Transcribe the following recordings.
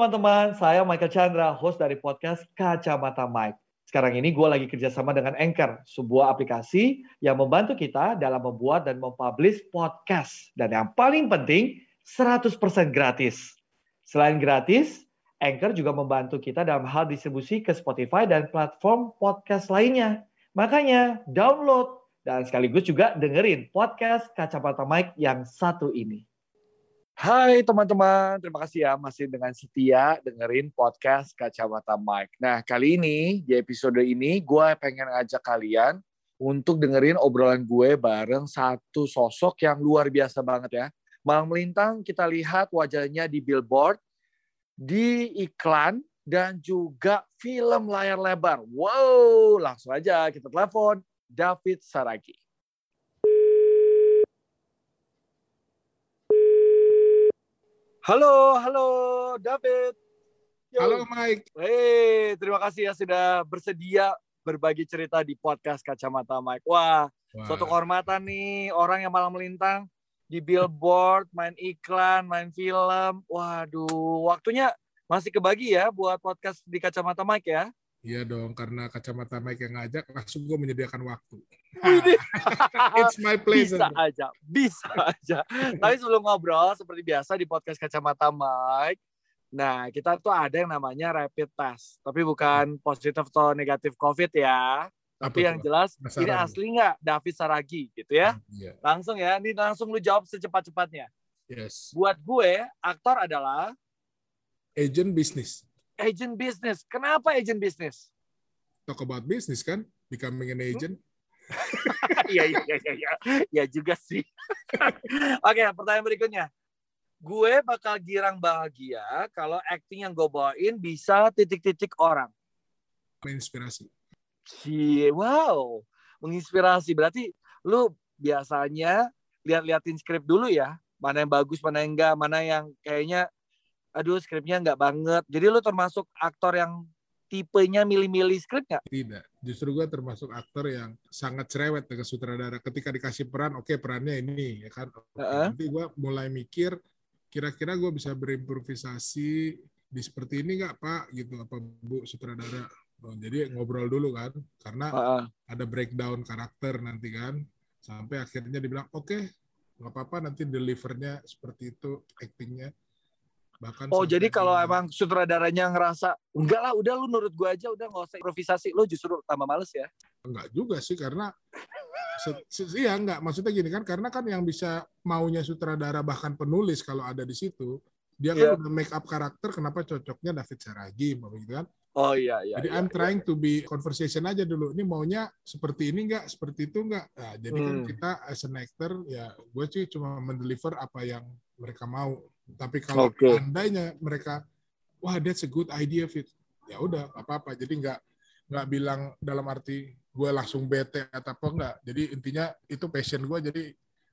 teman-teman, saya Michael Chandra, host dari podcast Kacamata Mike. Sekarang ini gue lagi kerjasama dengan Anchor, sebuah aplikasi yang membantu kita dalam membuat dan mempublish podcast. Dan yang paling penting, 100% gratis. Selain gratis, Anchor juga membantu kita dalam hal distribusi ke Spotify dan platform podcast lainnya. Makanya download dan sekaligus juga dengerin podcast Kacamata Mike yang satu ini. Hai teman-teman, terima kasih ya masih dengan setia dengerin podcast Kacamata Mike. Nah kali ini di episode ini gue pengen ngajak kalian untuk dengerin obrolan gue bareng satu sosok yang luar biasa banget ya. Malang melintang kita lihat wajahnya di billboard, di iklan, dan juga film layar lebar. Wow, langsung aja kita telepon David Saragi. Halo, halo David. Yo. Halo Mike. Hey, terima kasih ya sudah bersedia berbagi cerita di podcast Kacamata Mike. Wah, Wah. suatu kehormatan nih orang yang malam melintang di billboard, main iklan, main film. Waduh, waktunya masih kebagi ya buat podcast di Kacamata Mike ya. Iya dong, karena kacamata Mike yang ngajak, langsung gue menyediakan waktu. It's my pleasure. Bisa aja, bisa aja. Tapi sebelum ngobrol, seperti biasa di podcast kacamata Mike, nah kita tuh ada yang namanya rapid test. Tapi bukan positif atau negatif COVID ya. Tapi yang jelas, Masalah ini asli nggak David Saragi gitu ya. Hmm, yeah. Langsung ya, ini langsung lu jawab secepat-cepatnya. Yes. Buat gue, aktor adalah agent bisnis agent business. Kenapa agent business? Talk about business kan, becoming an agent. Iya iya iya iya. Ya juga sih. Oke, pertanyaan berikutnya. Gue bakal girang bahagia kalau acting yang gue bawain bisa titik-titik orang. Menginspirasi. Si, wow. Menginspirasi. Berarti lu biasanya lihat-liatin skrip dulu ya. Mana yang bagus, mana yang enggak, mana yang kayaknya aduh skripnya nggak banget. Jadi lu termasuk aktor yang tipenya milih-milih skrip nggak? Tidak. Justru gue termasuk aktor yang sangat cerewet dengan sutradara. Ketika dikasih peran, oke okay, perannya ini, ya kan. Okay, uh -uh. Nanti gue mulai mikir, kira-kira gue bisa berimprovisasi di seperti ini nggak Pak? Gitu apa Bu sutradara? Oh, jadi ngobrol dulu kan, karena uh -uh. ada breakdown karakter nanti kan. Sampai akhirnya dibilang, oke, okay, nggak apa-apa nanti delivernya seperti itu, actingnya Bahkan oh jadi kalau emang sutradaranya ngerasa enggak lah udah lu nurut gua aja udah nggak usah improvisasi lu justru tambah males ya? Enggak juga sih karena iya enggak maksudnya gini kan karena kan yang bisa maunya sutradara bahkan penulis kalau ada di situ dia kan yeah. udah make up karakter kenapa cocoknya David Saragi gitu kan? Oh iya iya. Jadi iya, I'm iya. trying to be conversation aja dulu. Ini maunya seperti ini enggak, seperti itu enggak. Nah, jadi kan hmm. kan kita as an actor ya gue sih cuma mendeliver apa yang mereka mau tapi kalau okay. andainya mereka, wah that's a good idea fit, ya udah apa-apa. Jadi nggak nggak bilang dalam arti gue langsung bete atau apa enggak. Jadi intinya itu passion gue. Jadi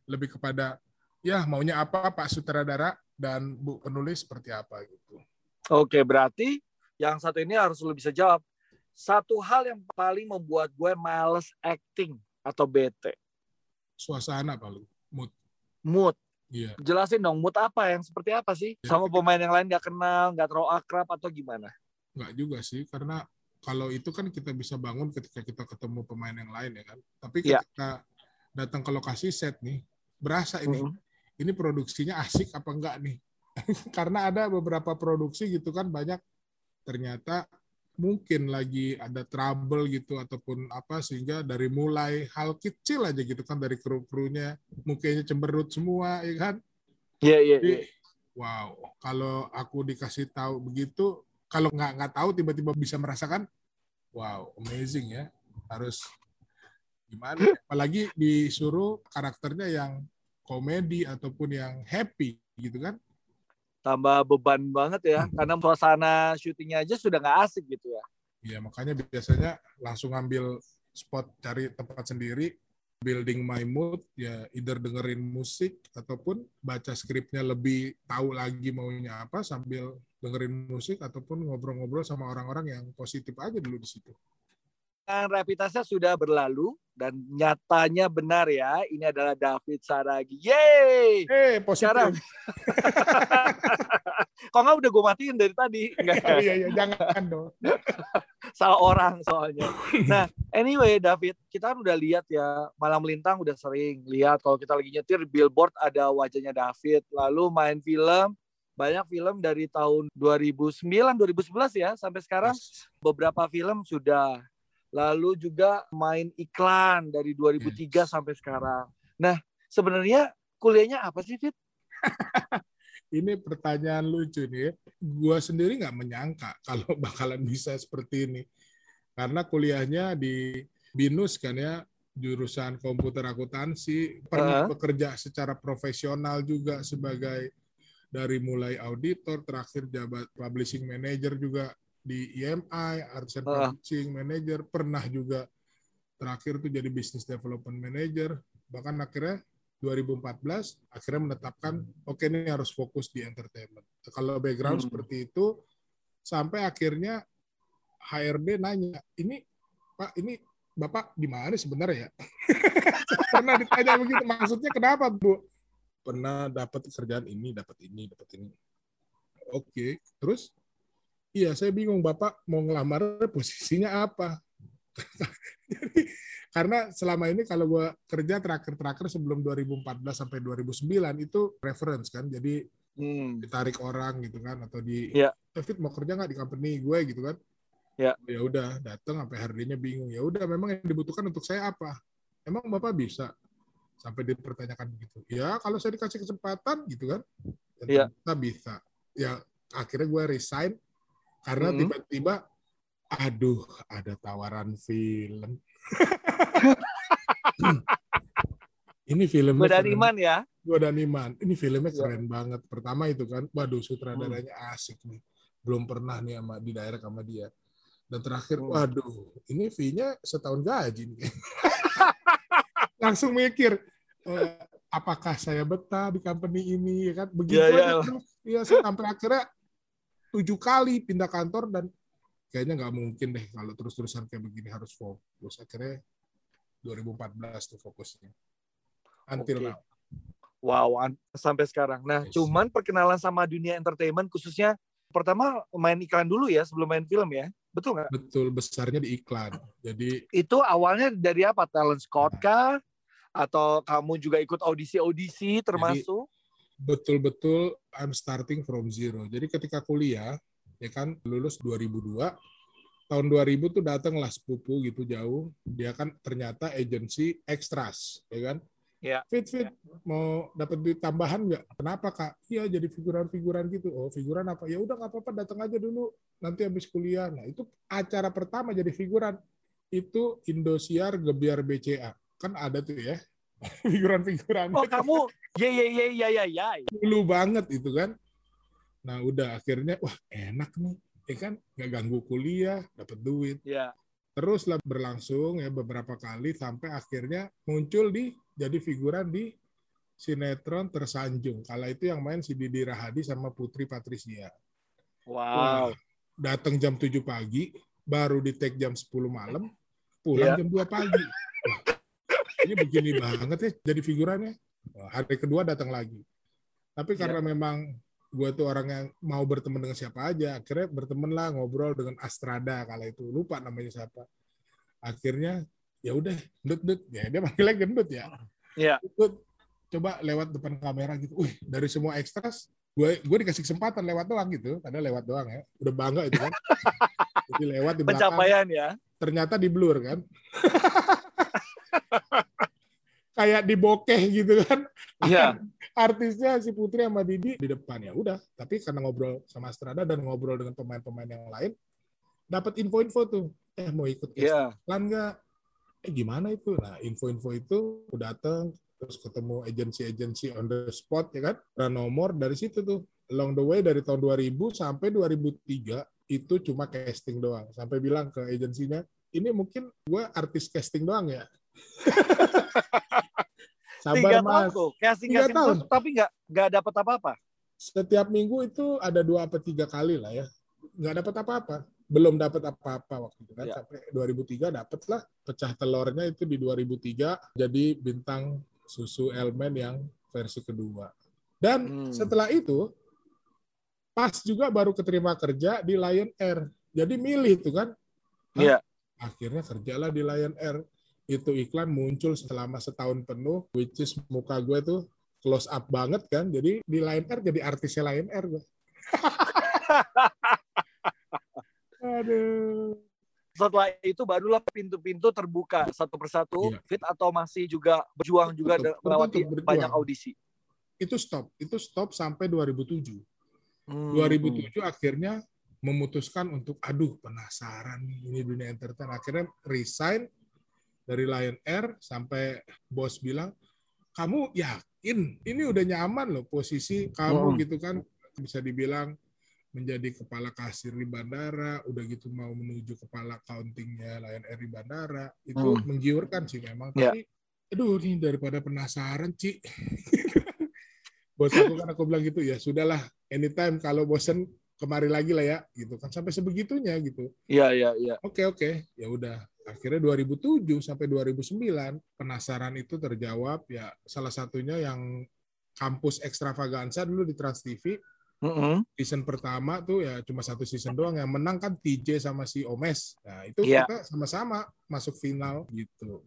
lebih kepada ya maunya apa Pak Sutradara dan Bu penulis seperti apa gitu. Oke, berarti yang satu ini harus lu bisa jawab. Satu hal yang paling membuat gue males acting atau bete. Suasana paling mood. Mood. Iya. Jelasin dong, mood apa yang seperti apa sih? Ya, Sama pemain yang lain nggak kenal, nggak terlalu akrab atau gimana? Nggak juga sih, karena kalau itu kan kita bisa bangun ketika kita ketemu pemain yang lain ya kan. Tapi iya. ketika ya. datang ke lokasi set nih, berasa ini, mm -hmm. ini produksinya asik apa enggak nih? karena ada beberapa produksi gitu kan banyak ternyata mungkin lagi ada trouble gitu ataupun apa sehingga dari mulai hal kecil aja gitu kan dari kru-krunya mukanya cemberut semua ya kan? Iya yeah, iya yeah, yeah. wow kalau aku dikasih tahu begitu kalau nggak nggak tahu tiba-tiba bisa merasakan wow amazing ya. Harus gimana apalagi disuruh karakternya yang komedi ataupun yang happy gitu kan tambah beban banget ya hmm. karena suasana syutingnya aja sudah nggak asik gitu ya iya makanya biasanya langsung ngambil spot cari tempat sendiri building my mood ya either dengerin musik ataupun baca skripnya lebih tahu lagi maunya apa sambil dengerin musik ataupun ngobrol-ngobrol sama orang-orang yang positif aja dulu di situ rapid testnya sudah berlalu dan nyatanya benar ya, ini adalah David Saragi. Yeay! Eh, positif. Sekarang. Kok nggak udah gue matiin dari tadi? Enggak. Oh, iya, iya, jangan dong. Salah orang soalnya. Nah, anyway David, kita kan udah lihat ya, malam melintang udah sering lihat kalau kita lagi nyetir billboard ada wajahnya David, lalu main film, banyak film dari tahun 2009, 2011 ya sampai sekarang beberapa film sudah lalu juga main iklan dari 2003 sampai sekarang. Nah, sebenarnya kuliahnya apa sih, Fit? ini pertanyaan lucu nih. Ya. Gua sendiri nggak menyangka kalau bakalan bisa seperti ini. Karena kuliahnya di BINUS kan ya, jurusan komputer akuntansi, pernah uh. bekerja secara profesional juga sebagai dari mulai auditor, terakhir jabat publishing manager juga di EMI, Arts and uh. Publishing Manager, pernah juga terakhir tuh jadi Business Development Manager, bahkan akhirnya 2014 akhirnya menetapkan oke okay, ini harus fokus di entertainment. Kalau background hmm. seperti itu sampai akhirnya HRD nanya, ini Pak ini Bapak di mana sebenarnya ya? Pernah ditanya begitu, maksudnya kenapa Bu? Pernah dapat kerjaan ini, dapat ini, dapat ini. Oke, okay. terus Iya, saya bingung Bapak mau ngelamar posisinya apa. Jadi karena selama ini kalau gue kerja terakhir-terakhir sebelum 2014 sampai 2009 itu reference kan. Jadi hmm. ditarik orang gitu kan atau di yeah. David mau kerja nggak di company gue gitu kan. Ya. Ya udah datang sampai harganya bingung. Ya udah memang yang dibutuhkan untuk saya apa? Emang Bapak bisa? Sampai dipertanyakan begitu. Ya kalau saya dikasih kesempatan gitu kan. Ya, ya. bisa. Ya akhirnya gue resign karena hmm. tiba-tiba aduh ada tawaran film ini filmnya gue dan Iman ya gue dan Iman ini filmnya iya. keren ya. banget pertama itu kan waduh sutradaranya hmm. asik nih belum pernah nih sama di daerah sama dia dan terakhir hmm. waduh ini fee-nya setahun gaji nih langsung mikir eh, apakah saya betah di company ini ya kan begitu ya, ya. ya sampai akhirnya tujuh kali pindah kantor dan kayaknya nggak mungkin deh kalau terus-terusan kayak begini harus fokus. Akhirnya 2014 tuh fokusnya. Until okay. now. Wow, sampai sekarang. Nah, yes. cuman perkenalan sama dunia entertainment khususnya pertama main iklan dulu ya sebelum main film ya. Betul nggak? Betul, besarnya di iklan. Jadi itu awalnya dari apa? Talent scout nah. kah? Atau kamu juga ikut audisi-audisi termasuk? Jadi, betul-betul I'm starting from zero. Jadi ketika kuliah, ya kan lulus 2002, tahun 2000 tuh datanglah sepupu gitu jauh. Dia kan ternyata agensi extras, ya kan? Ya. Fit fit ya. mau dapat duit tambahan nggak? Kenapa kak? Iya jadi figuran-figuran gitu. Oh figuran apa? Ya udah nggak apa-apa datang aja dulu. Nanti habis kuliah. Nah itu acara pertama jadi figuran itu Indosiar Gebiar BCA kan ada tuh ya figuran-figuran. Oh kamu ya ya ya ya ya ya. Dulu banget itu kan. Nah udah akhirnya wah enak nih, ya kan nggak ganggu kuliah, dapat duit. Ya. Teruslah berlangsung ya beberapa kali sampai akhirnya muncul di jadi figuran di sinetron tersanjung. Kala itu yang main si Didi Rahadi sama Putri Patricia. Wow. datang jam 7 pagi, baru di take jam 10 malam, pulang yeah. jam 2 pagi. Wah, ini begini banget ya jadi figurannya hari kedua datang lagi. Tapi iya. karena ya. memang gue tuh orang yang mau berteman dengan siapa aja akhirnya berteman lah ngobrol dengan Astrada kala itu. Lupa namanya siapa. Akhirnya ya udah gendut gendut ya dia manggilnya gendut ya? Iya. coba lewat depan kamera gitu. Wih dari semua ekstras gue gue dikasih kesempatan lewat doang gitu. Ada lewat doang ya. Udah bangga itu kan. Jadi lewat di belakang. Pencapaian ya. Ternyata di blur kan kayak di bokeh gitu kan. Iya. Artisnya si Putri sama Didi di depan ya udah. Tapi karena ngobrol sama Strada dan ngobrol dengan pemain-pemain yang lain, dapat info-info tuh. Eh mau ikut yeah. iklan nggak? Eh gimana itu? Nah info-info itu udah datang terus ketemu agensi-agensi on the spot ya kan. Dan nomor dari situ tuh along the way dari tahun 2000 sampai 2003 itu cuma casting doang. Sampai bilang ke agensinya, ini mungkin gue artis casting doang ya. Sabar Tiga mas. tahun tuh, casting Tiga casting tahun. terus, tapi nggak nggak dapat apa-apa. Setiap minggu itu ada dua apa tiga kali lah ya, nggak dapat apa-apa. belum dapat apa-apa waktu itu kan ya. sampai 2003 dapat lah pecah telurnya itu di 2003 jadi bintang susu Elmen yang versi kedua dan hmm. setelah itu pas juga baru keterima kerja di Lion Air jadi milih itu kan Iya. akhirnya kerjalah di Lion Air itu iklan muncul selama setahun penuh which is muka gue tuh close up banget kan jadi di Lion Air jadi artisnya Lion Air gue Aduh. Setelah itu barulah pintu-pintu terbuka satu persatu, iya. fit atau masih juga berjuang juga melewati berjuang. banyak audisi. Itu stop, itu stop sampai 2007. Hmm. 2007 akhirnya memutuskan untuk aduh penasaran nih ini dunia entertain akhirnya resign dari Lion Air sampai bos bilang kamu yakin ini udah nyaman loh posisi kamu hmm. gitu kan bisa dibilang menjadi kepala kasir di bandara, udah gitu mau menuju kepala countingnya Lion Air di bandara, itu hmm. menggiurkan sih memang. Yeah. Tapi, aduh nih daripada penasaran, Ci. Bos aku kan aku bilang gitu, ya sudahlah, anytime kalau bosen kemari lagi lah ya, gitu kan sampai sebegitunya gitu. Iya iya iya. Oke oke, ya udah. Akhirnya 2007 sampai 2009 penasaran itu terjawab ya salah satunya yang kampus ekstravaganza dulu di Trans TV Mm-hmm. Season pertama tuh ya cuma satu season doang yang menang kan TJ sama si Omes. Nah itu yeah. kita sama-sama masuk final gitu.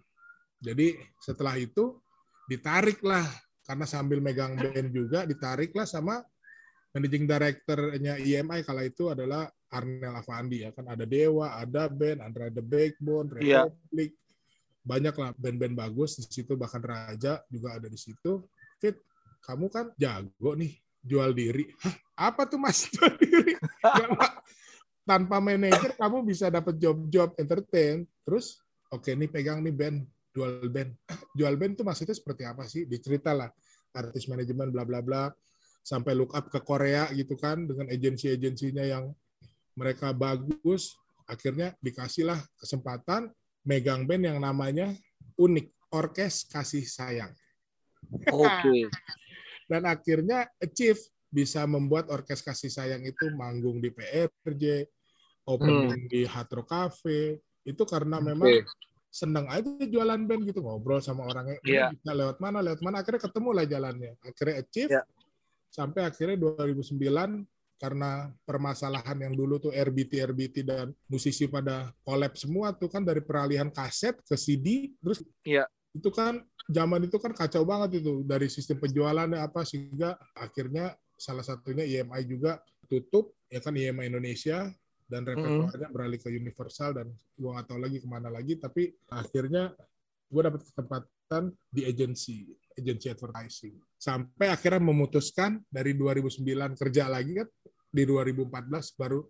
Jadi setelah itu ditarik lah karena sambil megang band juga ditarik lah sama managing directornya EMI kala itu adalah Arnel Avandi ya kan ada Dewa, ada band, ada The Backbone, iya. Republic, yeah. banyak lah band-band bagus di situ bahkan Raja juga ada di situ. Fit, kamu kan jago nih jual diri. Hah, apa tuh mas jual diri? Tanpa manajer kamu bisa dapat job-job entertain. Terus oke okay, nih pegang nih band, jual band. Jual band tuh maksudnya seperti apa sih? Dicerita lah artis manajemen bla bla bla sampai look up ke Korea gitu kan dengan agensi-agensinya yang mereka bagus akhirnya dikasihlah kesempatan megang band yang namanya unik orkes kasih sayang. Oke. Okay. dan akhirnya achieve bisa membuat orkes kasih sayang itu manggung di PRJ, opening hmm. di Hatro Cafe. Itu karena memang okay. senang aja jualan band gitu ngobrol sama orangnya. Yeah. Bisa lewat mana, lewat mana. Akhirnya ketemu lah jalannya. Akhirnya achieve. Yeah. Sampai akhirnya 2009 karena permasalahan yang dulu tuh RBT RBT dan musisi pada collab semua tuh kan dari peralihan kaset ke CD terus yeah. itu kan zaman itu kan kacau banget itu dari sistem penjualannya apa sehingga akhirnya salah satunya IMI juga tutup ya kan IMI Indonesia dan repertoarnya mm. beralih ke Universal dan gua nggak tahu lagi ke mana lagi tapi akhirnya gua dapat kesempatan di agensi agensi advertising sampai akhirnya memutuskan dari 2009 kerja lagi kan di 2014 baru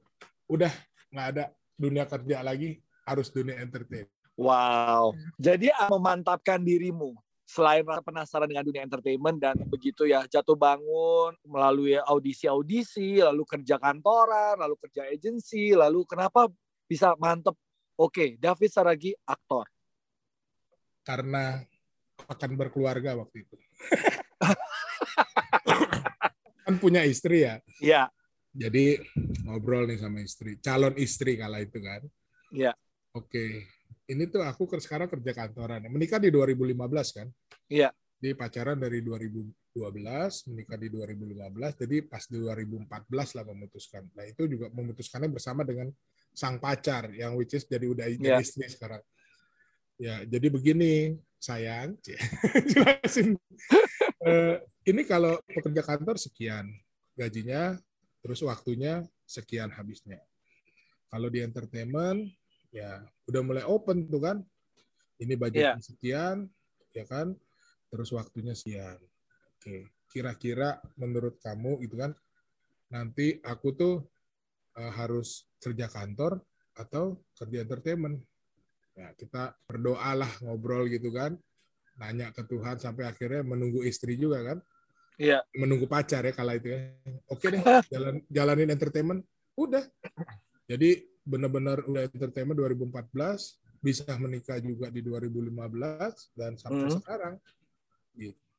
udah nggak ada dunia kerja lagi harus dunia entertain. Wow. Jadi memantapkan dirimu selain rasa penasaran dengan dunia entertainment dan begitu ya jatuh bangun melalui audisi-audisi, lalu kerja kantoran, lalu kerja agensi, lalu kenapa bisa mantep? Oke, David Saragi aktor. Karena akan berkeluarga waktu itu. kan punya istri ya. Iya. Jadi ngobrol nih sama istri, calon istri kala itu kan. Iya. Oke, ini tuh aku sekarang kerja kantoran. Menikah di 2015 kan? Iya. Di pacaran dari 2012, menikah di 2015, jadi pas di 2014 lah memutuskan. Nah itu juga memutuskannya bersama dengan sang pacar yang which is jadi udah yeah. istri sekarang. Ya, jadi begini, sayang, jelasin. uh, ini kalau pekerja kantor sekian gajinya, terus waktunya sekian habisnya. Kalau di entertainment ya udah mulai open tuh kan. Ini budgetnya yeah. sekian ya kan. Terus waktunya sekian. Oke kira-kira menurut kamu gitu kan. Nanti aku tuh uh, harus kerja kantor atau kerja entertainment. Ya kita berdoa lah ngobrol gitu kan. Nanya ke Tuhan sampai akhirnya menunggu istri juga kan Iya. menunggu pacar ya kala itu ya oke deh jalan jalanin entertainment udah jadi benar-benar udah entertainment 2014 bisa menikah juga di 2015 dan sampai hmm. sekarang gitu.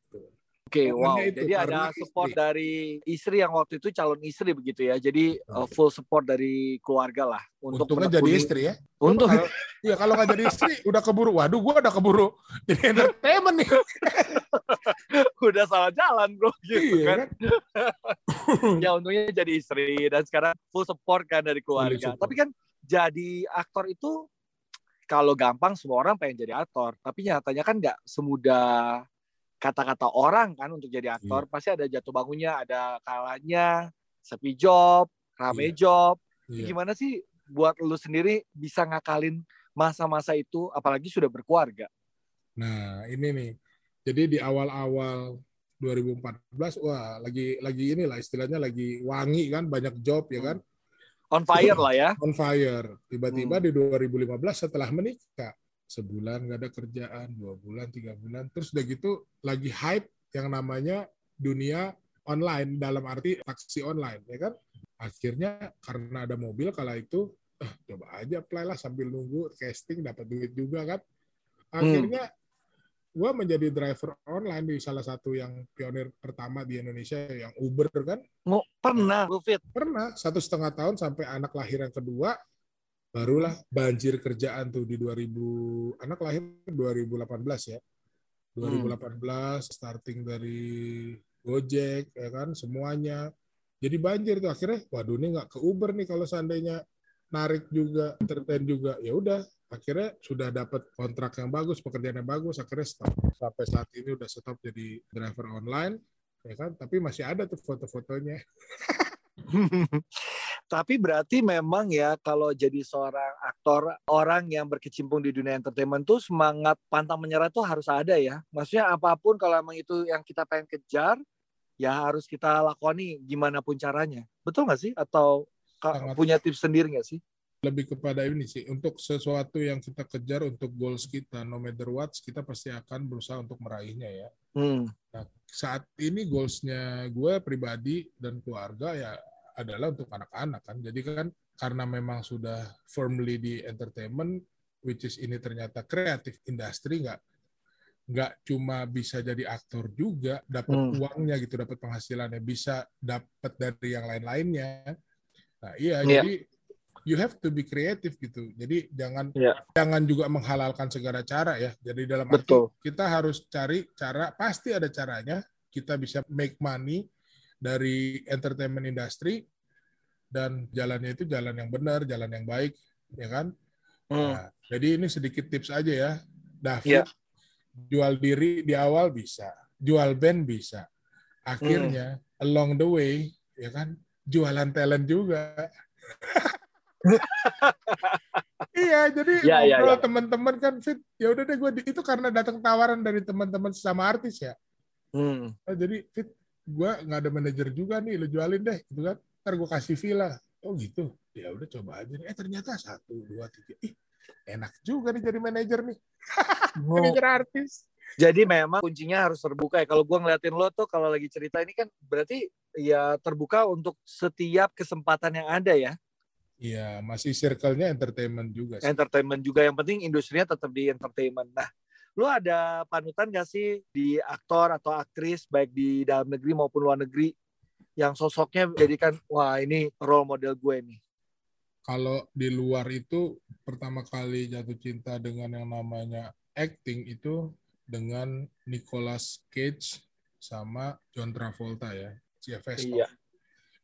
Oke, okay, wow. Itu, Jadi ada support istri. dari istri yang waktu itu calon istri begitu ya. Jadi uh, full support dari keluarga lah untuk Untungnya jadi istri ya. Untuk Iya kalau nggak jadi istri udah keburu. Waduh, gua udah keburu jadi entertainment nih. udah salah jalan bro gitu iya, kan. kan? ya untungnya jadi istri dan sekarang full support kan dari keluarga. Tapi kan jadi aktor itu kalau gampang semua orang pengen jadi aktor, tapi nyatanya kan nggak semudah kata-kata orang kan untuk jadi aktor iya. pasti ada jatuh bangunnya ada kalanya sepi job rame iya. job iya. gimana sih buat lu sendiri bisa ngakalin masa-masa itu apalagi sudah berkeluarga nah ini nih jadi di awal-awal 2014 wah lagi lagi inilah istilahnya lagi wangi kan banyak job ya kan on fire lah ya on fire tiba-tiba hmm. di 2015 setelah menikah sebulan nggak ada kerjaan, dua bulan, tiga bulan, terus udah gitu lagi hype yang namanya dunia online dalam arti taksi online, ya kan? Akhirnya karena ada mobil kala itu, eh, coba aja apply lah sambil nunggu casting dapat duit juga kan. Akhirnya hmm. gue menjadi driver online di salah satu yang pionir pertama di Indonesia yang Uber kan. Mau pernah, Fit? Pernah, satu setengah tahun sampai anak lahir yang kedua, barulah banjir kerjaan tuh di 2000 anak lahir 2018 ya. 2018 hmm. starting dari Gojek ya kan semuanya. Jadi banjir tuh akhirnya waduh ini nggak ke Uber nih kalau seandainya narik juga entertain juga. Ya udah akhirnya sudah dapat kontrak yang bagus pekerjaan yang bagus akhirnya stop. Sampai saat ini udah stop jadi driver online ya kan. Tapi masih ada tuh foto-fotonya Tapi berarti memang ya kalau jadi seorang aktor, orang yang berkecimpung di dunia entertainment tuh semangat pantang menyerah tuh harus ada ya. Maksudnya apa pun kalau emang itu yang kita pengen kejar, ya harus kita lakoni gimana pun caranya. Betul nggak sih? Atau Sangat. punya tips sendiri nggak sih? Lebih kepada ini sih, untuk sesuatu yang kita kejar untuk goals kita, no matter what, kita pasti akan berusaha untuk meraihnya ya. Hmm. Nah, saat ini goalsnya gue pribadi dan keluarga ya adalah untuk anak-anak kan. Jadi kan karena memang sudah firmly di entertainment, which is ini ternyata kreatif industri nggak nggak cuma bisa jadi aktor juga dapat hmm. uangnya gitu dapat penghasilannya bisa dapat dari yang lain-lainnya nah iya yeah. jadi you have to be creative gitu jadi jangan yeah. jangan juga menghalalkan segala cara ya jadi dalam Betul. arti kita harus cari cara pasti ada caranya kita bisa make money dari entertainment industry dan jalannya itu jalan yang benar, jalan yang baik, ya kan? Hmm. Nah, jadi ini sedikit tips aja ya, David. Yeah. Jual diri di awal bisa, jual band bisa. Akhirnya hmm. along the way, ya kan, jualan talent juga. iya, jadi ya, ya ngobrol ya, teman-teman kan fit. Ya udah deh gue itu karena datang tawaran dari teman-teman sama artis ya. Hmm. Nah, jadi fit gue nggak ada manajer juga nih, lo jualin deh, gitu kan? Ntar gue kasih villa. Oh gitu. Ya udah coba aja nih. Eh ternyata satu, dua, tiga. Ih, enak juga nih jadi manajer nih. manajer artis. Jadi memang kuncinya harus terbuka ya. Kalau gue ngeliatin lo tuh kalau lagi cerita ini kan berarti ya terbuka untuk setiap kesempatan yang ada ya. Iya, masih circle-nya entertainment juga sih. Entertainment juga. Yang penting industrinya tetap di entertainment. Nah, Lu ada panutan gak sih di aktor atau aktris baik di dalam negeri maupun luar negeri yang sosoknya jadikan wah ini role model gue nih? Kalau di luar itu pertama kali jatuh cinta dengan yang namanya acting itu dengan Nicolas Cage sama John Travolta ya, CFS. Iya.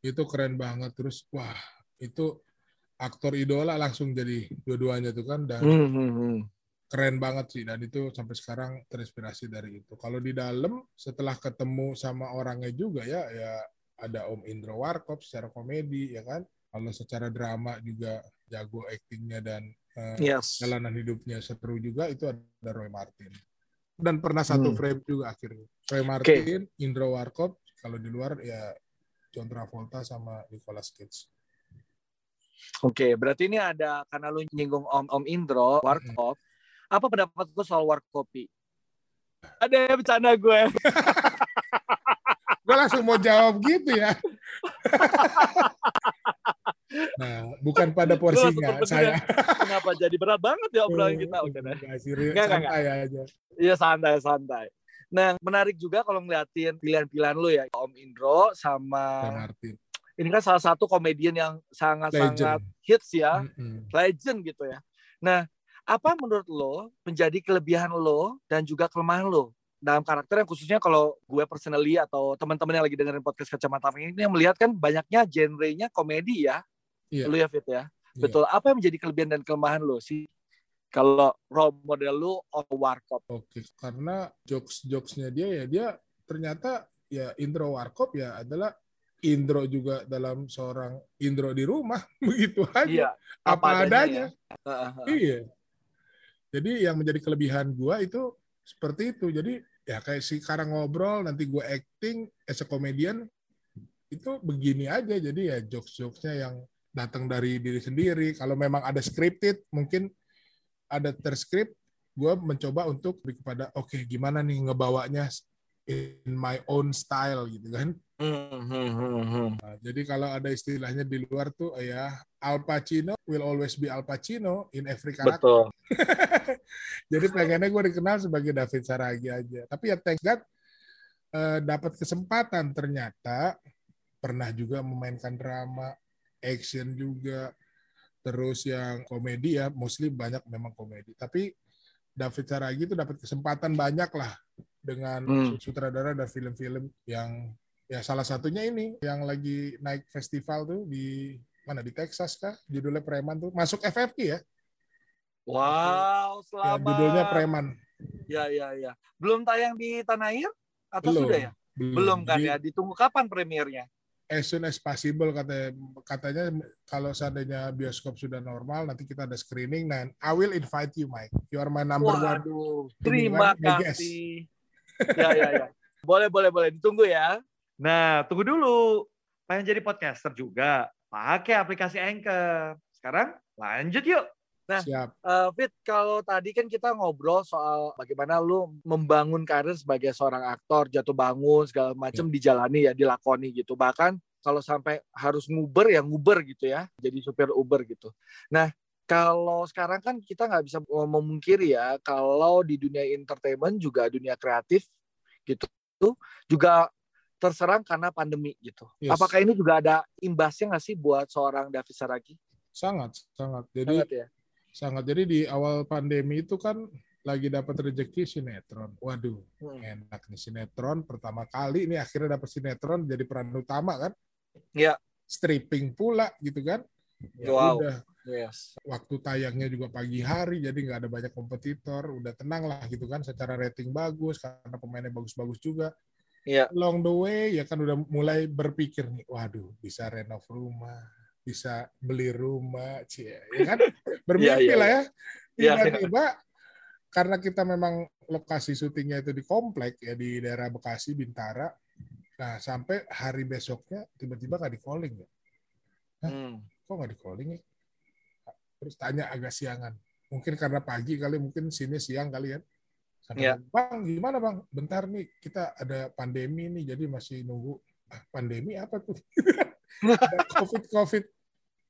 Itu keren banget terus wah itu aktor idola langsung jadi dua-duanya tuh kan dan mm -hmm keren banget sih dan itu sampai sekarang terinspirasi dari itu. Kalau di dalam setelah ketemu sama orangnya juga ya ya ada Om Indro Warkop secara komedi ya kan. Kalau secara drama juga jago aktingnya dan uh, yes. jalanan hidupnya seru juga itu ada Roy Martin. Dan pernah satu hmm. frame juga akhirnya. Roy Martin, okay. Indro Warkop, kalau di luar ya John Travolta sama Nicolas Cage. Oke, okay, berarti ini ada karena lu nyinggung Om Om Indro Warkop, hmm apa pendapat gue soal warkopi? Ada ya bercanda gue. gue langsung mau jawab gitu ya. nah, bukan pada porsinya saya. Kenapa jadi berat banget ya obrolan kita? Oke deh. Enggak, santai aja. Iya santai santai. Nah, menarik juga kalau ngeliatin pilihan-pilihan lu ya, Om Indro sama Martin. Ini kan salah satu komedian yang sangat-sangat hits ya, mm -hmm. legend gitu ya. Nah, apa menurut lo menjadi kelebihan lo dan juga kelemahan lo dalam karakter yang khususnya kalau gue personally atau teman-teman yang lagi dengerin podcast kacamata ini yang melihat kan banyaknya genrenya komedi ya, yeah. lo ya Fit ya. Yeah. Betul. Apa yang menjadi kelebihan dan kelemahan lo sih? Kalau role model lu of Warkop. Oke, karena jokes-jokesnya dia ya dia ternyata ya intro Warkop ya adalah Indro juga dalam seorang Indro di rumah begitu aja iya, apa, apa adanya, ya. iya jadi yang menjadi kelebihan gua itu seperti itu jadi ya kayak si sekarang ngobrol nanti gua acting as a comedian itu begini aja jadi ya jokes jokesnya yang datang dari diri sendiri kalau memang ada scripted mungkin ada terskrip, gue mencoba untuk lebih kepada oke okay, gimana nih ngebawanya in my own style gitu kan. Mm-hmm. Nah, jadi kalau ada istilahnya di luar tuh ya Al Pacino will always be Al Pacino in every character. Betul. jadi pengennya gue dikenal sebagai David Saragi aja. Tapi ya thank God uh, dapat kesempatan ternyata pernah juga memainkan drama, action juga terus yang komedi ya mostly banyak memang komedi tapi David Saragi itu dapat kesempatan banyak lah dengan hmm. sutradara dan film-film yang ya salah satunya ini yang lagi naik festival tuh di mana di Texas kah? Judulnya Preman tuh. Masuk FFP ya? Wow selamat. Ya, judulnya Preman. Ya ya ya. Belum tayang di tanah air? Atau belum, sudah ya? Belum, belum kan di, ya? Ditunggu kapan premiernya? As soon as possible katanya katanya kalau seandainya bioskop sudah normal nanti kita ada screening dan I will invite you Mike. You are my number Waduh, one terima kasih. Ya ya ya. Boleh boleh boleh. Ditunggu ya. Nah tunggu dulu. Pengen jadi podcaster juga pakai aplikasi Anchor sekarang lanjut yuk Nah, Siap. Uh, Fit, kalau tadi kan kita ngobrol soal bagaimana lu membangun karir sebagai seorang aktor, jatuh bangun segala macam ya. dijalani ya, dilakoni gitu. Bahkan kalau sampai harus nguber ya nguber gitu ya, jadi supir Uber gitu. Nah, kalau sekarang kan kita nggak bisa memungkiri ya, kalau di dunia entertainment juga dunia kreatif gitu juga terserang karena pandemi gitu. Yes. Apakah ini juga ada imbasnya nggak sih buat seorang David Saragi? Sangat, sangat. Jadi sangat ya? sangat jadi di awal pandemi itu kan lagi dapat rezeki sinetron. Waduh, hmm. enak nih sinetron pertama kali ini akhirnya dapat sinetron jadi peran utama kan? Iya. Stripping pula gitu kan? Ya wow. udah. Yes. Waktu tayangnya juga pagi hari jadi nggak ada banyak kompetitor, udah tenang lah gitu kan secara rating bagus karena pemainnya bagus-bagus juga. Iya. Long the way ya kan udah mulai berpikir nih, waduh bisa renov rumah, bisa beli rumah, cie, ya kan? Bermimpi yeah, yeah, lah ya. Iya, Tiba-tiba yeah, karena kita memang lokasi syutingnya itu di komplek ya di daerah Bekasi, Bintara. Nah, sampai hari besoknya tiba-tiba nggak di calling ya. Hah, hmm. Kok nggak di calling ya? Terus tanya agak siangan. Mungkin karena pagi kali, mungkin sini siang kali ya. Sampai, yeah. Bang, gimana bang? Bentar nih, kita ada pandemi nih, jadi masih nunggu. Ah, pandemi apa tuh? COVID-COVID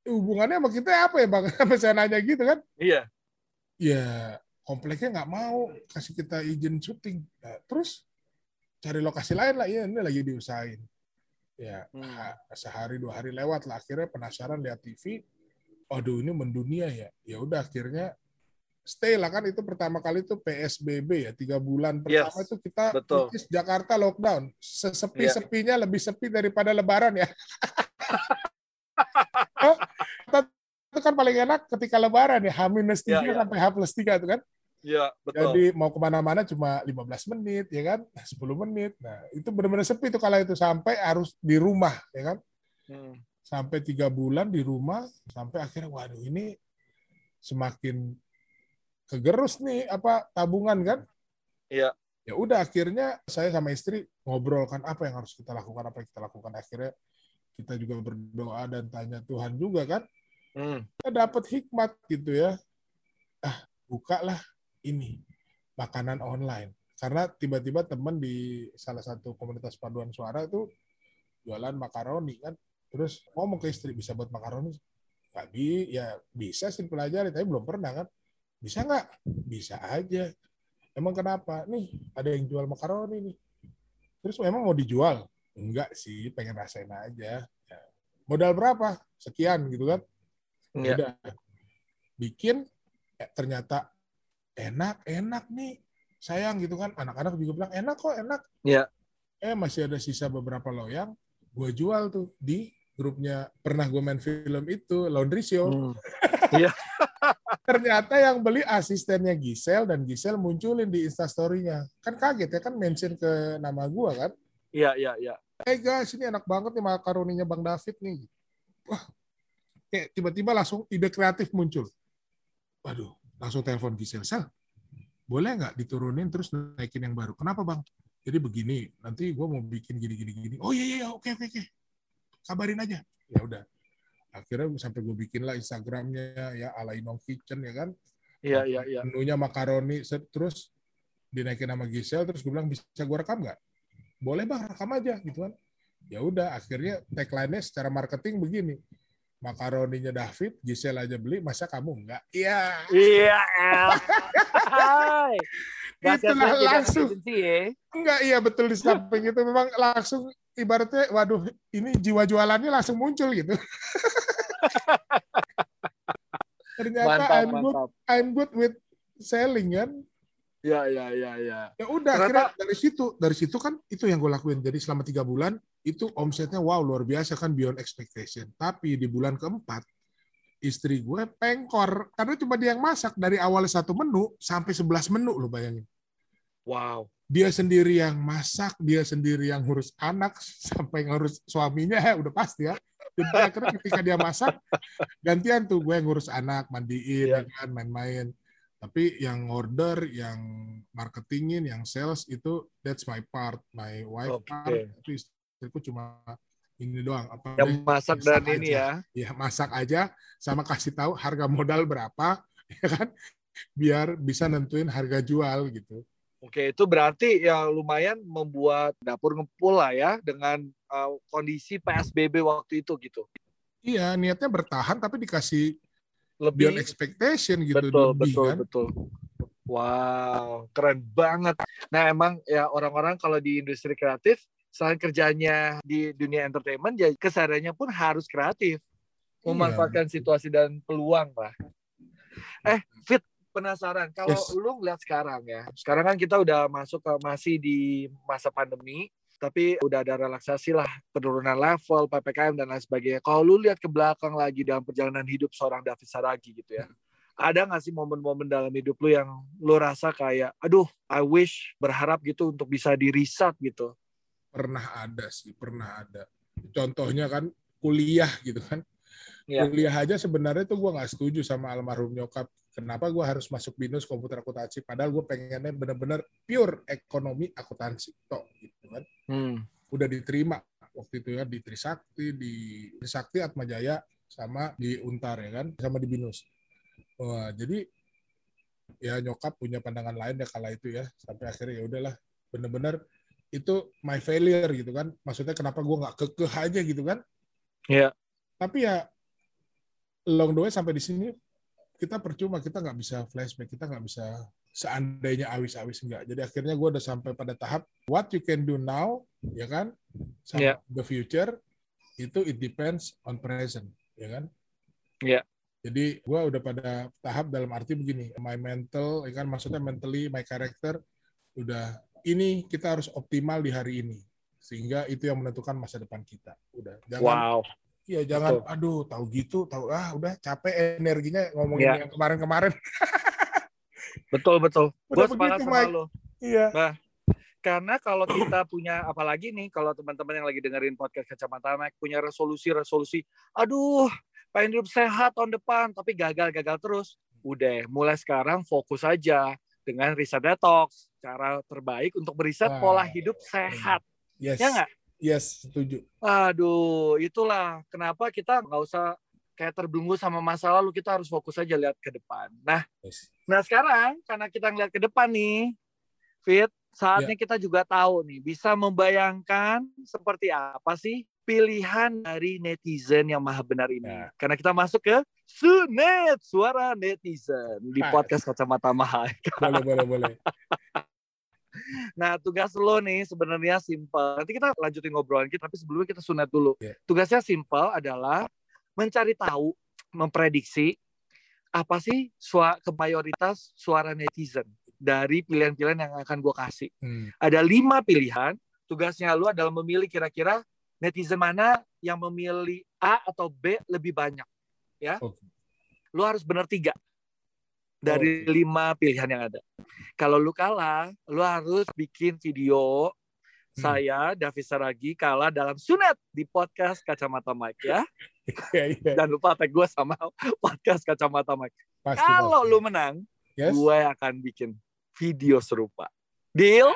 hubungannya sama kita apa ya bang? Apa saya nanya gitu kan? Iya. Ya kompleknya nggak mau kasih kita izin syuting. Nah, terus cari lokasi lain lah. Ya ini lagi diusahain. Ya hmm. sehari dua hari lewat lah. Akhirnya penasaran lihat TV. Aduh ini mendunia ya. Ya udah akhirnya stay lah kan itu pertama kali itu PSBB ya tiga bulan pertama yes, itu kita betul. Jakarta lockdown sesepi sepinya yeah. lebih sepi daripada Lebaran ya itu kan paling enak ketika lebaran ya, H minus tiga ya, ya. sampai H plus tiga itu kan. Iya, betul. Jadi mau ke mana-mana cuma 15 menit, ya kan? 10 menit. Nah, itu benar-benar sepi tuh kalau itu sampai harus di rumah, ya kan? Hmm. Sampai tiga bulan di rumah, sampai akhirnya, waduh ini semakin kegerus nih apa tabungan kan? Iya. Ya udah akhirnya saya sama istri ngobrol kan apa yang harus kita lakukan, apa yang kita lakukan. Akhirnya kita juga berdoa dan tanya Tuhan juga kan hmm. kita dapat hikmat gitu ya ah bukalah ini makanan online karena tiba-tiba teman di salah satu komunitas paduan suara itu jualan makaroni kan terus ngomong ke istri bisa buat makaroni bi ya bisa sih pelajari tapi belum pernah kan bisa nggak bisa aja emang kenapa? Nih, ada yang jual makaroni nih. Terus memang mau dijual? Enggak sih, pengen rasain aja. Ya. Modal berapa? Sekian gitu kan. Ya. Udah. Bikin, eh, ternyata enak, enak nih. Sayang gitu kan. Anak-anak juga bilang, enak kok, enak. Iya. Eh, masih ada sisa beberapa loyang. Gue jual tuh di grupnya pernah gue main film itu Laundry Show. Hmm. Ternyata yang beli asistennya Gisel dan Gisel munculin di instastorynya. Kan kaget ya kan mention ke nama gue kan. Iya iya iya. Eh hey guys ini enak banget nih makaroninya Bang David nih. Wah kayak tiba-tiba langsung ide kreatif muncul. Waduh langsung telepon Gisel. Sel boleh nggak diturunin terus naikin yang baru? Kenapa bang? Jadi begini, nanti gue mau bikin gini-gini gini. Oh iya iya, iya oke oke oke. Kabarin aja. Ya udah akhirnya sampai gue bikin lah Instagramnya ya ala Inong Kitchen ya kan? Iya iya iya. menunya makaroni terus dinaikin sama Gisel terus gue bilang bisa gue rekam nggak? Boleh bang rekam aja gitu kan. Ya udah akhirnya tagline-nya secara marketing begini. Makaroninya David Gisel aja beli masa kamu enggak iya. Iya Itulah langsung. ya. enggak iya betul di samping itu. Memang langsung ibaratnya waduh ini jiwa jualannya langsung muncul gitu Ternyata mantap, I'm good, I'm good with selling kan. Ya, ya, ya, ya. Ya udah, akhirnya dari situ, dari situ kan itu yang gue lakuin. Jadi selama tiga bulan itu omsetnya wow luar biasa kan beyond expectation. Tapi di bulan keempat istri gue pengkor karena cuma dia yang masak dari awal satu menu sampai sebelas menu lo bayangin. Wow. Dia sendiri yang masak, dia sendiri yang ngurus anak sampai ngurus suaminya ya udah pasti ya. Jadi akhirnya ketika dia masak, gantian tuh gue ngurus anak, mandiin, yeah. kan, main-main. Tapi yang order, yang marketingin, yang sales itu that's my part, my wife okay. part itu istriku cuma ini doang. Apa yang masak dan aja. ini ya? Ya masak aja, sama kasih tahu harga modal berapa, ya kan? Biar bisa nentuin harga jual gitu. Oke, itu berarti ya lumayan membuat dapur ngepul lah ya dengan uh, kondisi PSBB waktu itu gitu. Iya, niatnya bertahan tapi dikasih lebih beyond expectation gitu. Betul, lebih, betul, kan? betul. Wow, keren banget. Nah, emang ya orang-orang kalau di industri kreatif selain kerjanya di dunia entertainment, ya kesadarannya pun harus kreatif. Memanfaatkan iya. situasi dan peluang lah. Eh, Fit, penasaran. Kalau yes. lu ngeliat sekarang ya sekarang kan kita udah masuk ke masih di masa pandemi tapi udah ada relaksasi lah penurunan level ppkm dan lain sebagainya. Kalau lu lihat ke belakang lagi dalam perjalanan hidup seorang David Saragi gitu ya ada nggak sih momen-momen dalam hidup lu yang lu rasa kayak aduh I wish berharap gitu untuk bisa di reset gitu? Pernah ada sih pernah ada. Contohnya kan kuliah gitu kan ya. kuliah aja sebenarnya tuh gue nggak setuju sama almarhum nyokap. Kenapa gue harus masuk binus komputer akuntansi? Padahal gue pengennya bener-bener pure ekonomi akuntansi toh gitu kan. Hmm. udah diterima waktu itu ya di Trisakti di Trisakti Atmajaya sama di Untar ya kan sama di binus. Wah, jadi ya nyokap punya pandangan lain ya kala itu ya. Sampai akhirnya ya udahlah bener-bener itu my failure gitu kan. Maksudnya kenapa gue nggak kekeh aja gitu kan? Iya. Tapi ya long the way sampai di sini kita percuma kita nggak bisa flashback kita nggak bisa seandainya awis-awis enggak jadi akhirnya gue udah sampai pada tahap what you can do now ya kan sama yeah. the future itu it depends on present ya kan ya yeah. jadi gue udah pada tahap dalam arti begini my mental ya kan maksudnya mentally my character udah ini kita harus optimal di hari ini sehingga itu yang menentukan masa depan kita udah jangan wow Iya jangan, betul. aduh tahu gitu, tahu ah udah capek energinya ngomongin ya. yang kemarin-kemarin. betul betul. Gue sepakat sama lo. Iya. Nah, karena kalau kita punya apalagi nih kalau teman-teman yang lagi dengerin podcast kacamata Mike punya resolusi-resolusi, aduh pengen hidup sehat tahun depan tapi gagal-gagal terus. Udah, mulai sekarang fokus aja dengan riset detox, cara terbaik untuk meriset pola hidup sehat. Yes. Ya nggak? Yes, setuju. Aduh, itulah kenapa kita nggak usah kayak terbelenggu sama masa lalu, kita harus fokus aja lihat ke depan. Nah, yes. nah sekarang karena kita ngeliat ke depan nih, Fit, saatnya yeah. kita juga tahu nih, bisa membayangkan seperti apa sih pilihan dari netizen yang maha benar ini. Nah. Karena kita masuk ke Sunet, suara netizen di nah. podcast Kacamata Mahal. Boleh, boleh, boleh. Nah, tugas lo nih sebenarnya simpel. Nanti kita lanjutin ngobrolan kita, tapi sebelumnya kita sunat dulu. Yeah. Tugasnya simpel adalah mencari tahu, memprediksi apa sih suara ke mayoritas suara netizen dari pilihan-pilihan yang akan gue kasih. Hmm. Ada lima pilihan. Tugasnya lo adalah memilih kira-kira netizen mana yang memilih A atau B lebih banyak, ya. Okay. Lu harus benar tiga dari okay. lima pilihan yang ada. Kalau lu kalah, lu harus bikin video hmm. saya David Saragi kalah dalam sunat di podcast Kacamata Mike ya. yeah, yeah. Dan lupa tag gue sama podcast Kacamata Mike. Kalau lu menang, yes. gue akan bikin video serupa. Deal?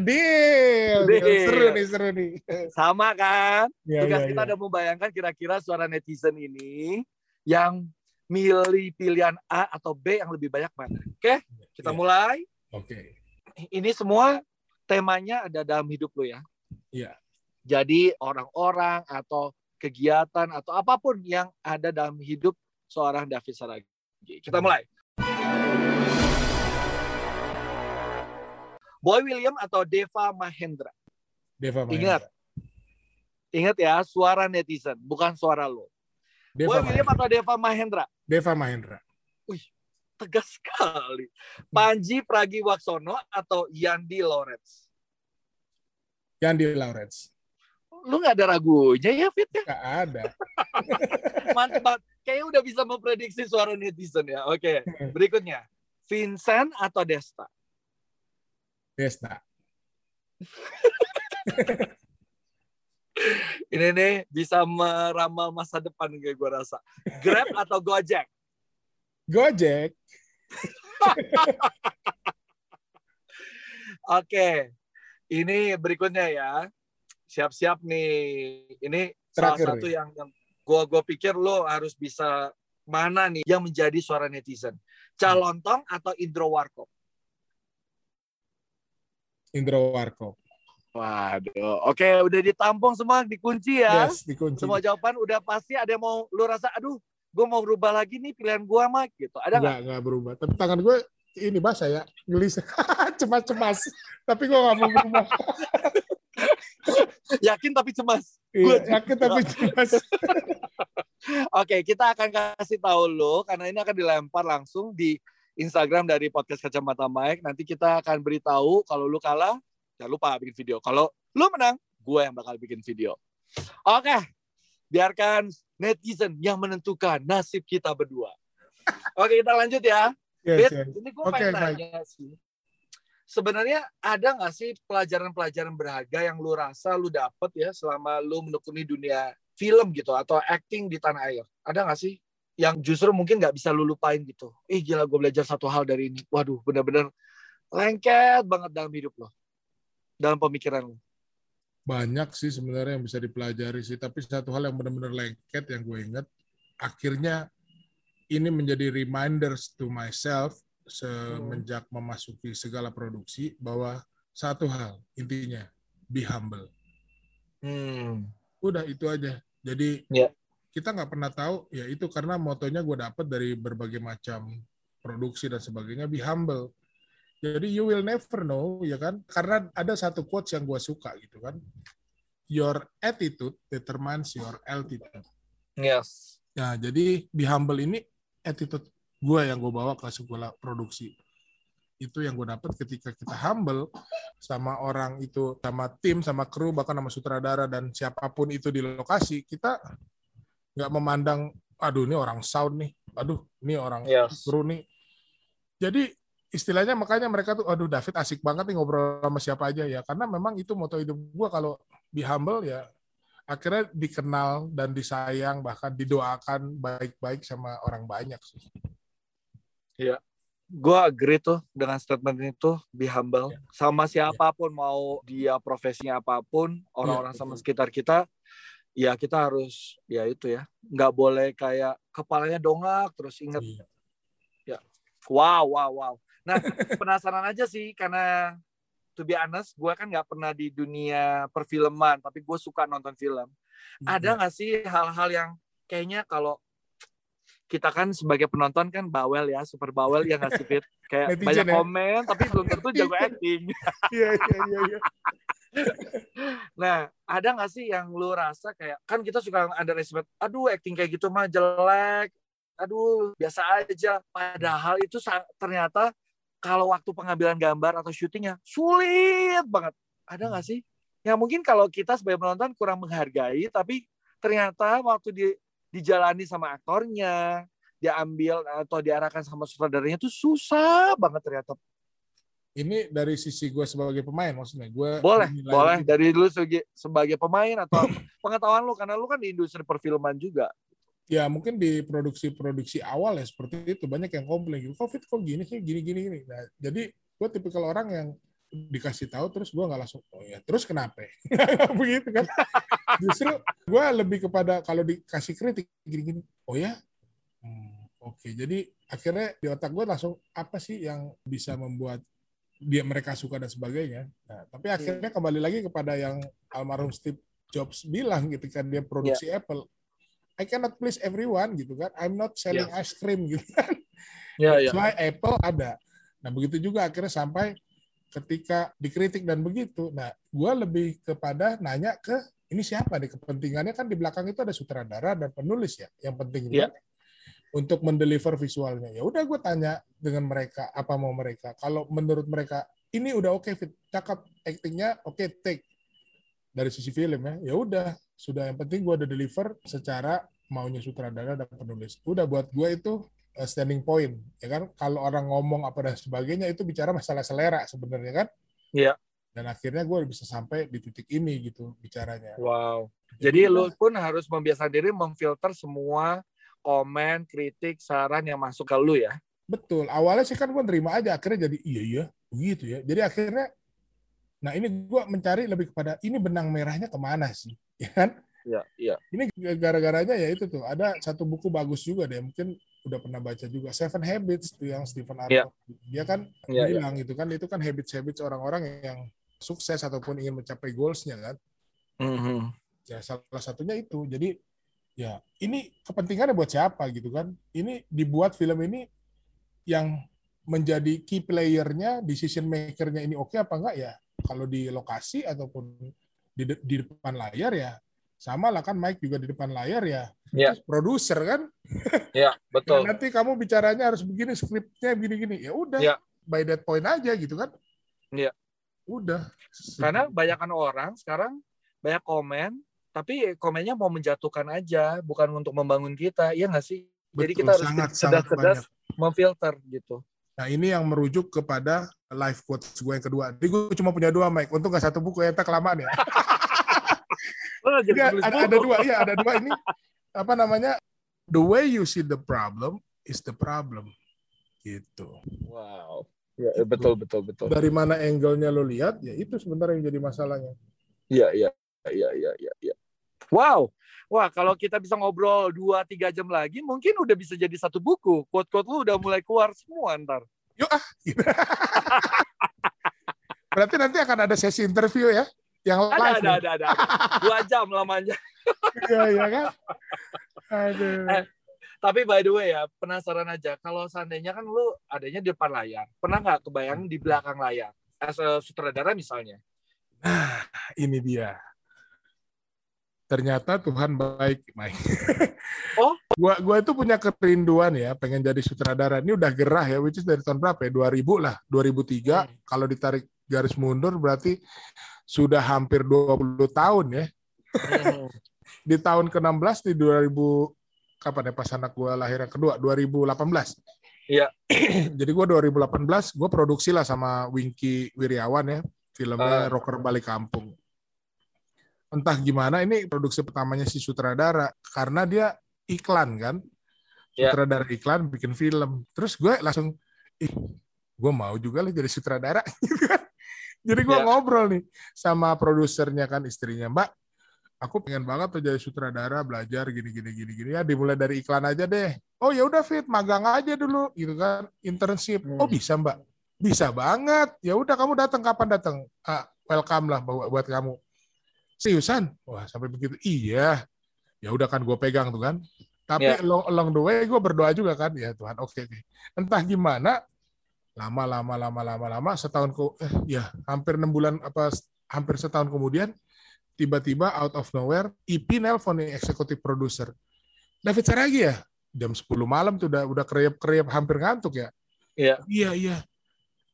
Deal. Deal. Seru nih, seru nih. Sama kan? Ya, Tugas ya, kita ya. udah membayangkan kira-kira suara netizen ini yang milih pilihan A atau B yang lebih banyak mana. Oke, kita ya. mulai. Oke. Ini semua temanya ada dalam hidup lo ya. Iya. Jadi orang-orang atau kegiatan atau apa pun yang ada dalam hidup seorang David Saragi. Kita mulai. Boy William atau Deva Mahendra? Deva Mahendra. Ingat. Ingat ya, suara netizen, bukan suara lo. Deva Boy William atau Deva Mahendra? Deva Mahendra. Wih, tegas sekali. Panji Pragiwaksono atau Yandi Lawrence? Yandi Lawrence. Lu nggak ada ragunya ya, Fit? Ya? Gak ada. Mantap banget. Kayaknya udah bisa memprediksi suara netizen ya. Oke, berikutnya. Vincent atau Desta? Desta. Ini nih bisa meramal masa depan kayak gue rasa. Grab atau Gojek? Gojek. Oke, ini berikutnya ya. Siap-siap nih. Ini Terakhir. salah satu yang, yang gue gue pikir lo harus bisa mana nih yang menjadi suara netizen. Calontong atau Indro Warkop? Indro Warkop. Waduh, oke udah ditampung semua, dikunci ya. Yes, dikunci. Semua jawaban udah pasti. Ada yang mau lu rasa, aduh, gue mau berubah lagi nih pilihan gue mah gitu. Ada nggak? Nggak berubah. Tapi tangan gue ini basah ya, gelisah, cemas-cemas. Tapi gue nggak mau berubah. yakin tapi cemas. Iya, yakin tapi cemas. Oke, kita akan kasih tahu lo karena ini akan dilempar langsung di Instagram dari podcast Kacamata Mike. Nanti kita akan beritahu kalau lu kalah, jangan lupa bikin video. Kalau lu menang, gue yang bakal bikin video. Oke, biarkan netizen yang menentukan nasib kita berdua. Oke, kita lanjut ya. Yes, yes. ini gue okay, pengen tanya sih. Sebenarnya ada nggak sih pelajaran-pelajaran berharga yang lu rasa lu dapet ya selama lu menekuni dunia film gitu atau acting di tanah air? Ada nggak sih? yang justru mungkin nggak bisa lu lupain gitu. Ih gila gue belajar satu hal dari ini. Waduh bener-bener lengket banget dalam hidup lo. Dalam pemikiran lo. Banyak sih sebenarnya yang bisa dipelajari sih. Tapi satu hal yang benar-benar lengket yang gue inget. Akhirnya ini menjadi reminders to myself semenjak memasuki segala produksi bahwa satu hal intinya be humble. Hmm. Udah itu aja. Jadi yeah kita nggak pernah tahu ya itu karena motonya gue dapet dari berbagai macam produksi dan sebagainya be humble jadi you will never know ya kan? Karena ada satu quotes yang gue suka gitu kan. Your attitude determines your altitude. Yes. Ya jadi be humble ini attitude gue yang gue bawa ke sekolah produksi. Itu yang gue dapet ketika kita humble sama orang itu sama tim sama kru bahkan sama sutradara dan siapa pun itu di lokasi kita nggak memandang aduh ini orang sound nih. Aduh ini orang yes. kru nih. Jadi istilahnya makanya mereka tuh aduh David asik banget nih ngobrol sama siapa aja ya karena memang itu moto hidup gue kalau be humble ya akhirnya dikenal dan disayang bahkan didoakan baik-baik sama orang banyak sih. Iya, gue agree tuh dengan statement itu be humble ya. sama siapa pun ya. mau dia profesinya apa pun orang-orang ya, sama sekitar kita ya kita harus ya itu ya nggak boleh kayak kepalanya dongak terus inget iya. ya wow wow wow nah penasaran aja sih karena to be honest gue kan nggak pernah di dunia perfilman tapi gue suka nonton film ada nggak sih hal-hal yang kayaknya kalau kita kan sebagai penonton kan bawel ya, super bawel ya nggak sih Fit? Kayak Netizen banyak ya? komen tapi belum tentu jago acting. Iya iya iya. iya. Nah, ada nggak sih yang lu rasa kayak kan kita suka underestimate, aduh acting kayak gitu mah jelek, aduh biasa aja. Padahal itu ternyata kalau waktu pengambilan gambar atau syutingnya sulit banget. Ada nggak sih? Ya mungkin kalau kita sebagai penonton kurang menghargai, tapi ternyata waktu di, dijalani sama aktornya, diambil atau diarahkan sama sutradaranya itu susah banget ternyata. Ini dari sisi gue sebagai pemain maksudnya. Gue Boleh, boleh dari dulu sebagai, sebagai pemain atau pengetahuan lu karena lu kan di industri perfilman juga. Ya mungkin di produksi-produksi awal ya seperti itu. Banyak yang komplain gitu. Covid kok gini sih? Gini gini gini. Nah, jadi gue tipikal orang yang dikasih tahu terus gue nggak langsung oh ya terus kenapa? Begitu kan. Justru gue lebih kepada kalau dikasih kritik gini-gini oh ya? Hmm, oke. Jadi akhirnya di otak gue langsung apa sih yang bisa membuat dia mereka suka dan sebagainya? Nah, tapi akhirnya kembali lagi kepada yang almarhum Steve Jobs bilang ketika dia produksi Apple I cannot please everyone gitu kan I'm not selling ice cream gitu kan That's why Apple ada. Nah begitu juga akhirnya sampai ketika dikritik dan begitu. Nah gue lebih kepada nanya ke ini siapa nih kepentingannya kan di belakang itu ada sutradara dan penulis ya yang penting itu Iya. untuk mendeliver visualnya. Ya udah gue tanya dengan mereka apa mau mereka. Kalau menurut mereka ini udah oke fit, cakep actingnya oke take dari sisi film ya. Ya udah sudah yang penting gue udah deliver secara maunya sutradara dan penulis. Udah buat gue itu uh, standing point ya kan kalau orang ngomong apa dan sebagainya itu bicara masalah selera sebenarnya kan Iya. dan akhirnya gue bisa sampai di titik ini gitu bicaranya Wow. Jadi lu pun harus membiasakan diri memfilter semua komen, kritik, saran yang masuk ke lu ya. betul awalnya sih kan gue nerima aja akhirnya jadi iya iya begitu ya jadi akhirnya nah ini gue mencari lebih kepada ini benang merahnya ke mana sih ya kan Iya, iya. ini gara-garanya ya itu tuh ada satu buku bagus juga deh mungkin udah pernah baca juga Seven Habits tuh yang Stephen. Arnold dia kan iya. bilang itu kan itu kan habits-habits orang-orang yang sukses ataupun ingin mencapai goalsnya kan Mhm. ya salah satunya itu jadi ya ini kepentingannya buat siapa gitu kan ini dibuat film ini yang menjadi key playernya decision makernya ini oke apa enggak ya kalau di lokasi ataupun di, de- di depan layar ya sama lah kan Mike juga di depan layar ya. Terus produser kan Iya, betul. Nah, nanti kamu bicaranya harus begini skripnya begini-gini ya udah Iya. by that point aja gitu kan Iya. udah Karena banyakkan orang sekarang banyak komen, tapi komennya mau menjatuhkan aja, bukan untuk membangun kita. Iya nggak sih? Jadi Betul, kita harus sangat banyak. memfilter gitu. Nah ini yang merujuk kepada life quotes gue yang kedua. Jadi gue cuma punya dua Mike. Untuk nggak satu buku ya, tak kelamaan ya. Oh, jadi Jadi ada, ada, dua, iya ada dua ini apa namanya? The way you see the problem is the problem. Gitu. Wow. Ya, betul betul betul. Dari mana angle-nya lo lihat, ya itu sebenarnya yang jadi masalahnya. Iya iya iya iya iya. iya. Wow. Wah, kalau kita bisa ngobrol 2-3 jam lagi, mungkin udah bisa jadi satu buku. Quote-quote lu udah mulai keluar semua ntar. Yuk ah. Gitu. Berarti nanti akan ada sesi interview ya, yang Ada, live. ada, ya? ada, ada. Dua jam lamanya. Iya, iya kan? Aduh. Eh, Tapi by the way ya, penasaran aja. Kalau seandainya kan lu adanya di depan layar. Pernah nggak kebayang di belakang layar? As a sutradara misalnya. ini dia. Ternyata Tuhan baik, Mike. Oh? gua gua itu punya kerinduan ya, pengen jadi sutradara. Ini udah gerah ya, which is dari tahun berapa ya? 2000 lah, 2003. Hmm. Kalau ditarik garis mundur berarti sudah hampir 20 tahun ya. Hmm. Di tahun ke-16 di 2000 kapan ya pas anak gua lahir yang kedua, 2018. Iya. jadi gua 2018 gua produksi lah sama Winky Wiryawan ya, filmnya Ah. Rocker Balik Kampung entah gimana ini produksi pertamanya si sutradara karena dia iklan kan? Ya. sutradara iklan bikin film. Terus gue langsung ih gue mau juga lah jadi sutradara. Gitu kan? Jadi gue Ya. ngobrol nih sama produsernya kan istrinya mbak aku pengen banget tuh jadi sutradara belajar gini gini gini gini. Ya dimulai dari iklan aja deh. Oh ya udah fit magang aja dulu. Gitu kan internship. Hmm. oh bisa mbak. Bisa banget. Ya udah kamu datang. Kapan datang? Ah, welcome lah buat buat kamu seriusan? Wah sampai begitu. Iya. Ya udah kan gue pegang tuh kan. Tapi yeah. along, along the way gue berdoa juga kan. Ya Tuhan oke okay, entah gimana lama lama lama lama lama setahun ke eh, ya hampir enam bulan apa hampir setahun kemudian tiba-tiba out of nowhere IP nelpon nih eksekutif produser. David Saragi ya? Jam 10 malam tuh udah udah kriap kriap hampir ngantuk ya? Iya iya iya.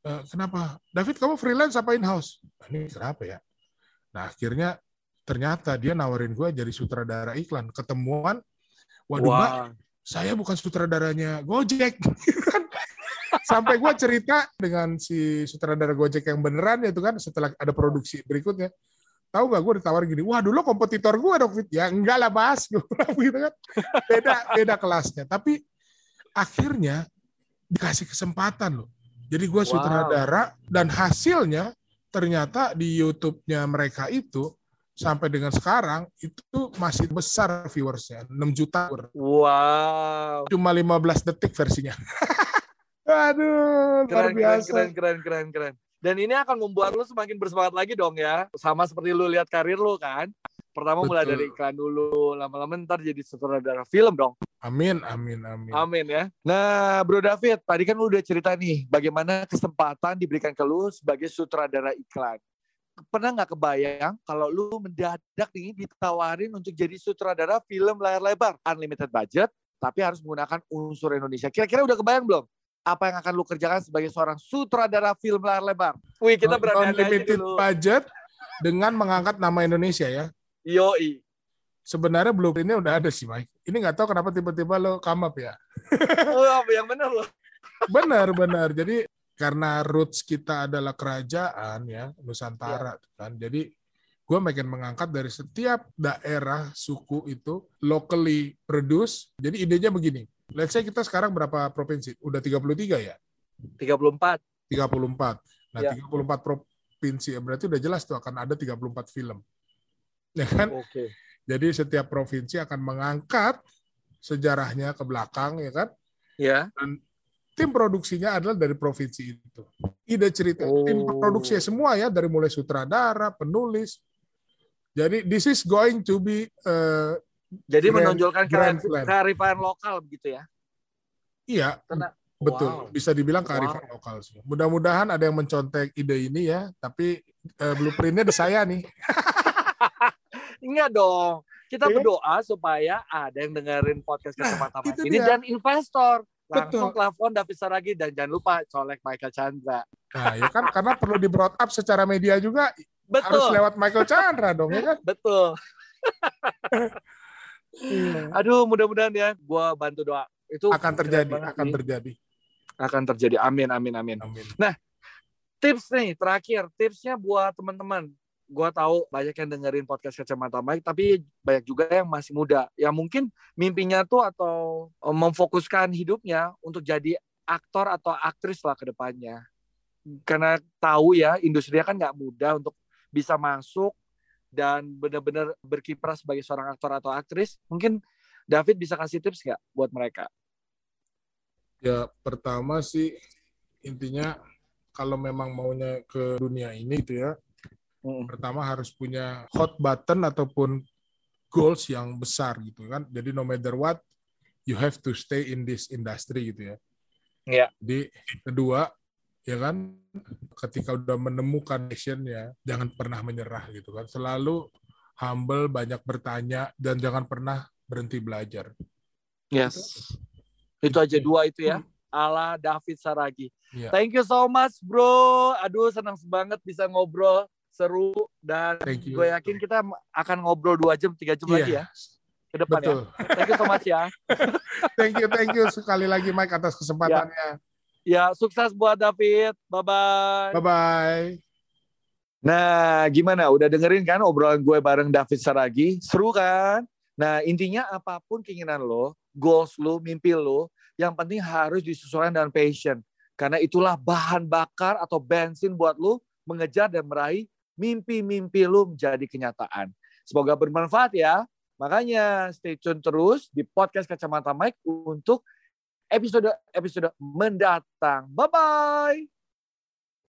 Uh, kenapa? David kamu freelance apa in house nah, ini kenapa ya? Nah akhirnya ternyata dia nawarin gue jadi sutradara iklan. Ketemuan waduh wow. mbak saya bukan sutradaranya Gojek. Sampai gue cerita dengan si sutradara Gojek yang beneran ya itu kan setelah ada produksi berikutnya. Tahu gak gue ditawar gini wah dulu kompetitor gue dong ya enggak lah bahas gue gitu kan. Beda beda kelasnya. Tapi akhirnya dikasih kesempatan loh. Jadi gue sutradara wow. dan hasilnya ternyata di YouTube-nya mereka itu sampai dengan sekarang itu masih besar viewersnya 6 juta wow cuma 15 detik versinya Aduh, keren, luar biasa. Keren, keren, keren, keren. Dan ini akan membuat lu semakin bersemangat lagi dong ya. Sama seperti lu lihat karir lu kan. Pertama Betul. mulai dari iklan dulu, lama-lama ntar jadi sutradara film dong. Amin, amin, amin. Amin ya. Nah, Bro David, tadi kan lu udah cerita nih bagaimana kesempatan diberikan ke lu sebagai sutradara iklan. Pernah nggak kebayang kalau lu mendadak nih ditawarin untuk jadi sutradara film layar lebar, unlimited budget, tapi harus menggunakan unsur Indonesia. Kira-kira udah kebayang belum? apa yang akan lu kerjakan sebagai seorang sutradara film layar lebar? Wih, kita berani limited budget dengan mengangkat nama Indonesia ya. Yoi. Sebenarnya belum ini udah ada sih, Mike. Ini nggak tahu kenapa tiba-tiba lo come up ya. oh, yang benar lo. benar, benar. Jadi karena roots kita adalah kerajaan ya, Nusantara ya. kan. Jadi gue makin mengangkat dari setiap daerah suku itu locally produce. Jadi idenya begini, let's say kita sekarang berapa provinsi? Udah 33 ya? 34. 34. Nah, ya. 34 provinsi ya berarti udah jelas tuh akan ada 34 film. Ya kan? Oke. Okay. Jadi setiap provinsi akan mengangkat sejarahnya ke belakang ya kan? Ya. Dan tim produksinya adalah dari provinsi itu. Ide cerita oh. tim produksi semua ya dari mulai sutradara, penulis. Jadi this is going to be uh, jadi grand, menonjolkan kearifan lokal begitu ya? Iya, Karena, betul. Wow. Bisa dibilang kearifan wow. lokal sih. Mudah-mudahan ada yang mencontek ide ini ya, tapi uh, blueprintnya di saya nih. Enggak dong. Kita yeah. berdoa supaya ada yang dengerin podcast kacamata nah, ini dia. dan investor langsung telepon David Saragi dan jangan lupa colek Michael Chandra. Nah, ya kan karena perlu di broad up secara media juga Betul. harus lewat Michael Chandra dong ya kan? Betul. Hmm. Aduh, mudah-mudahan ya, gue bantu doa. Itu akan terjadi, akan nih. terjadi. Akan terjadi. Amin, amin, amin. amin. Nah, tips nih terakhir, tipsnya buat teman-teman. Gue tahu banyak yang dengerin podcast kacamata baik, tapi banyak juga yang masih muda, yang mungkin mimpinya tuh atau eh, memfokuskan hidupnya untuk jadi aktor atau aktris lah ke depannya. Karena tahu ya, industri kan nggak mudah untuk bisa masuk dan benar-benar berkiprah sebagai seorang aktor atau aktris, mungkin David bisa kasih tips nggak buat mereka? Ya pertama sih intinya kalau memang maunya ke dunia ini itu ya, hmm. pertama harus punya hot button ataupun goals yang besar gitu kan. Jadi no matter what, you have to stay in this industry gitu ya. Iya. Jadi kedua ya kan ketika udah menemukan actionnya jangan pernah menyerah gitu kan selalu humble banyak bertanya dan jangan pernah berhenti belajar yes itu, itu aja dua itu ya ala David Saragi yeah. thank you so much bro aduh senang banget bisa ngobrol seru dan gue yakin kita akan ngobrol dua jam tiga jam yeah. lagi ya ke depan ya. Betul. ya thank you so much ya thank you thank you sekali lagi Mike atas kesempatannya yeah. Ya, sukses buat David. Bye-bye. Bye-bye. Nah, gimana? Udah dengerin kan obrolan gue bareng David Saragi? Seru kan? Nah, intinya apa pun keinginan lo, goals lo, mimpi lo, yang penting harus disesuaikan dengan passion. Karena itulah bahan bakar atau bensin buat lo mengejar dan meraih mimpi-mimpi lo menjadi kenyataan. Semoga bermanfaat ya. Makanya stay tune terus di podcast Kacamata Mike untuk episode-episode mendatang. Bye-bye.